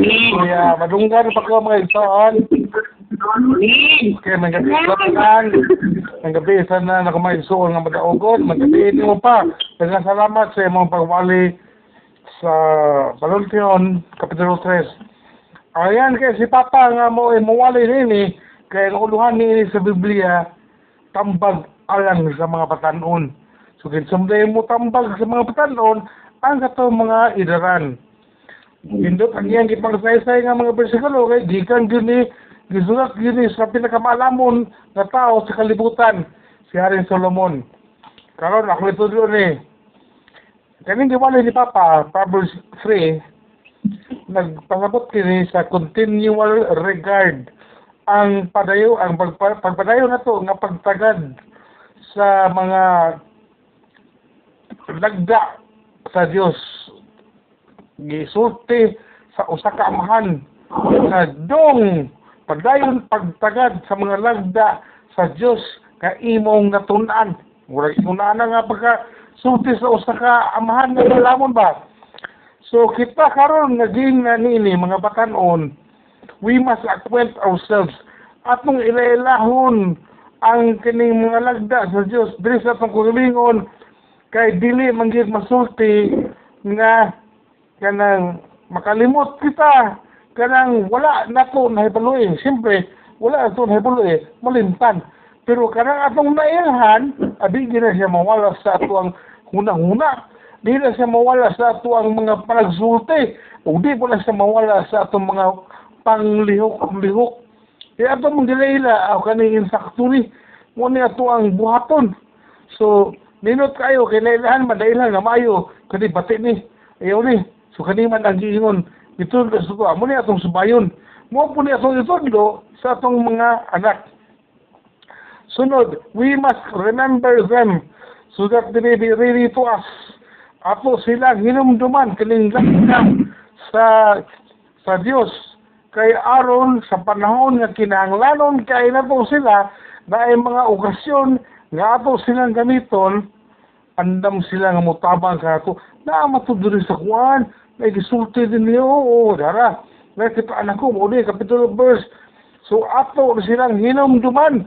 Kuya, madunggan pa ko mga igsoon. Kaya may gabi sa tanan. Ang gabi sa na nakumaigsoon nga madaogon. Magabi mo pa. Daghang salamat sa imong pagwali sa Balontion, Kapitulo 3. Ayan, kaya si Papa nga mo, eh, mawali nini, kaya nakuluhan nini sa Biblia, tambag alang sa mga patanon. So, kinsumday mo tambag sa mga patanon, ang kato mga idaran. Indot ang iyang ipangsaysay nga mga bersikulo, kay gikan gini, gisulat gini sa pinakamalamon na tao sa kalibutan, si Haring Solomon. Karon ako ito doon eh. Kaning giwala ni Papa, Proverbs 3, nagpangabot kini sa continual regard ang padayo ang pagpa, pagpadayo na to nga pagtagad sa mga lagda sa Dios gisulti sa usa ka amahan nga dong padayon pagtagad sa mga lagda sa Dios ka imong natun-an. Murag itunaan na nga pagka sulti sa usa ka amahan nga lamon ba? So kita karon naging na nini mga batanon, we must acquaint ourselves. Atong ilailahon ang kining mga lagda sa Dios diri sa atong kay dili man gyud masulti nga kanang makalimot kita. Kanang wala nato nahibaluy siyempre wala nato nahibaluy malimtan pero kanang atong nailhan abi gyud na siya mawala sa ato ang hunang-huna. Di na siya mawala sa ato ang mga panagsulti. O di po na siya mawala sa atong mga panglihok-lihok. Kaya ato mong dilayla, ako kaning insakto ni, muna ato ang buhaton. So, ninot kayo, kinailahan, madailan nga mayo, kani bati ni, ayaw ni. So, kani man ang giingon, na sa amo ni atong subayon. Mo po ni atong itondo sa atong mga anak. Sunod, we must remember them so that they may be ready to us ato sila hinumduman kining sa sa Dios kay aron sa panahon nga kinahanglanon kay nato sila na ay mga okasyon nga ato silang gamiton andam sila nga mutabang kato na matuduri sa kuan may gisulti din niyo oo dara na kita anak ko mo kapitulo verse so ato silang hinumduman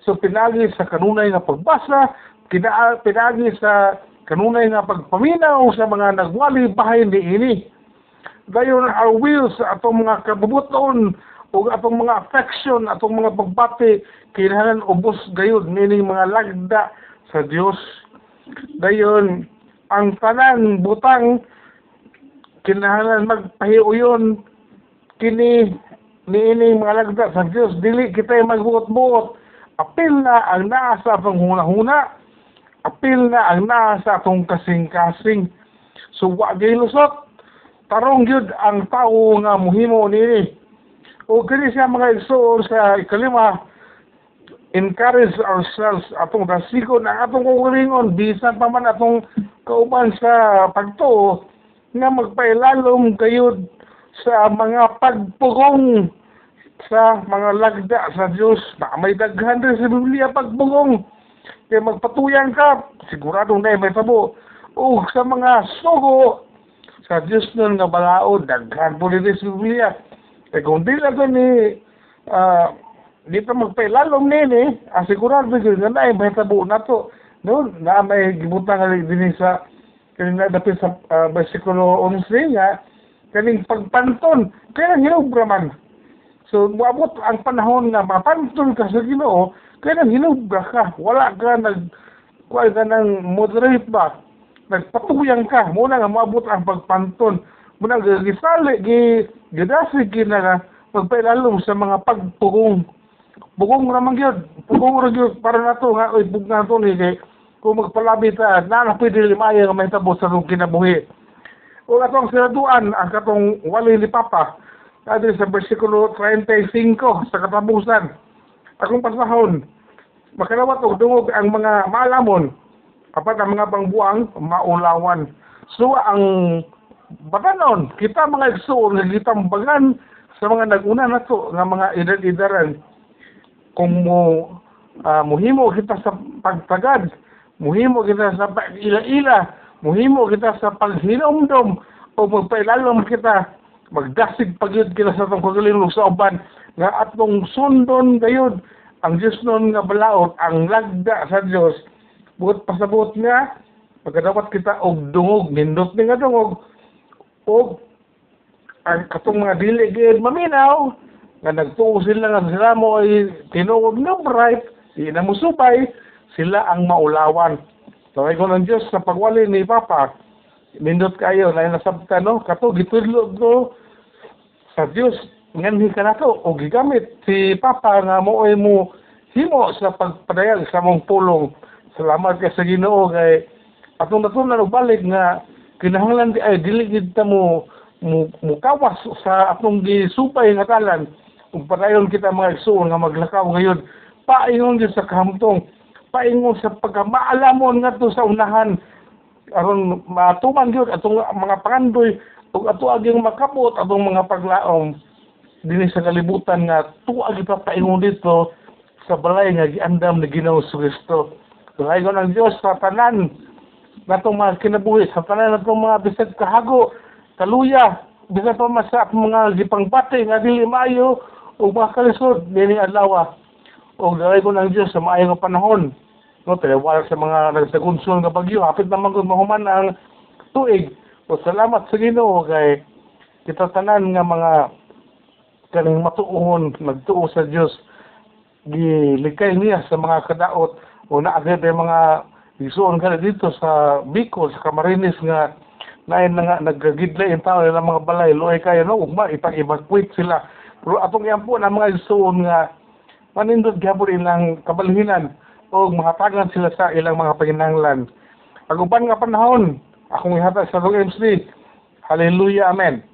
so pinagi sa kanunay nga pagbasa kina pinagi sa kanunay nga pagpaminaw sa mga nagwali bahay ni ini. Dayon our will sa atong mga kabubuton o atong mga affection, atong mga pagbati, kinahanglan ubos gayud nining mga lagda sa Dios. Dayon ang tanan butang kinahanglan magpahiuyon kini niining mga lagda sa Dios dili kita magbuot-buot apil na ang naa sa huna-huna apil na ang naa sa atong kasing-kasing. So, wa lusot. Tarong yun ang tao nga muhimo nini. O kini siya mga igsoon sa ikalima, encourage ourselves atong dasigon ang atong kukulingon bisan pa man atong kauban sa pagtuo nga magpailalom kayod sa mga pagpugong sa mga lagda sa Dios na may daghan rin sa Biblia pagpugong kaya magpatuyan ka, sigurado na may tabo. O sa mga sugo, sa Diyos nun nga balaod, daghan po rin sa Biblia. Kaya kung di lang ni, uh, di pa magpailalom nini, asigurado ah, nga na may tabo na to. Noon, na may gibutang nga din sa kanina dapit sa uh, versikulo 11 nga, kaning pagpanton, kaya hinubra man. So, muabot ang panahon nga mapantol ka sa Ginoo, kaya nang hinubra ka, wala ka nag, kuha ka ng moderate ba, nagpatuyang ka, muna nga maabot ang pagpanton, muna nga gisali, gi, gidasi na pagpailalong sa mga pagpugong. Pugong naman yun, pugong rin yun, para na to, nga, oy, bug na to ni, kay, kung magpalabit ta, na na pwede limaya nga may tabo sa nung kinabuhi. O atong sinaduan, ang katong wali ni Papa, Adi sa versikulo 35 sa katapusan akong pasahon. Makalawat og dungog ang mga malamon. Apat ang mga pangbuang maulawan. So ang batanon, kita mga igsoon nga gitambagan sa mga naguna nato nga mga edad-edaran kung mo uh, muhimo kita sa pagtagad, muhimo kita sa pag-ila-ila, muhimo kita sa paghinomdom o magpailalom kita magdasig pagyud kila sa atong kagalingon sa uban nga atong sundon gayud ang Diyos nun nga balaod ang lagda sa Diyos buot pasabot nga pagkadapat kita og dungog nindot ni nga dungog og ang katong mga dili gid maminaw nga nagtuo sila nga sila mo ay tinuod nga bright di na mo subay sila ang maulawan. Tawag ko ng Diyos sa pagwali ni Papa nindot kayo na nasabta no? Kato gitudlo ko sa Dios nganhi ka nato o gigamit si Papa nga mo ay mo himo sa pagpadayag sa mong pulong. Salamat kay sa Ginoo kay atong natunan og balik nga kinahanglan ay dili gid ta mo mo, mo kawas sa atong gisupay nga talan padayon kita mga igsoon nga maglakaw ngayon. Paingon gyud sa kahamtong paingon sa pagkamaalamon nga to sa unahan. Aron matuman gyud atong mga pangandoy ug ato aging makabot atong mga paglaom dinhi sa kalibutan nga tuwa gyud pa paingon dito sa balay nga giandam ni Ginoo sa Kristo. Balay ko ng Dios sa tanan natong mga kinabuhi sa tanan natong mga bisag kahago. Kaluya bisag pa mga gipangbati nga dili maayo ug mga kalisod dinhi adlaw ug dalay ko ng Dios sa maayo nga panahon. No taliwala sa mga nagsagunson nga bagyo. Hapit naman kung mahuman ang tuig. O salamat sa Ginoo kay kita tanan nga mga kaning matuon nagtuo sa Dios gilikay niya sa mga kadaot. O naagad ay mga isuon ka dito sa Bicol sa Camarines nga na nga nagagidlay ang tao ng mga balay loy kayo no? Ugma ipag-evacuate sila pero atong yan po na mga isuon nga manindot gyapon ilang kabalhinan o mahatagan sila sa ilang mga panginahanglan. Pag uban nga panahon, akong ihatag sa Long MC. Hallelujah, Amen.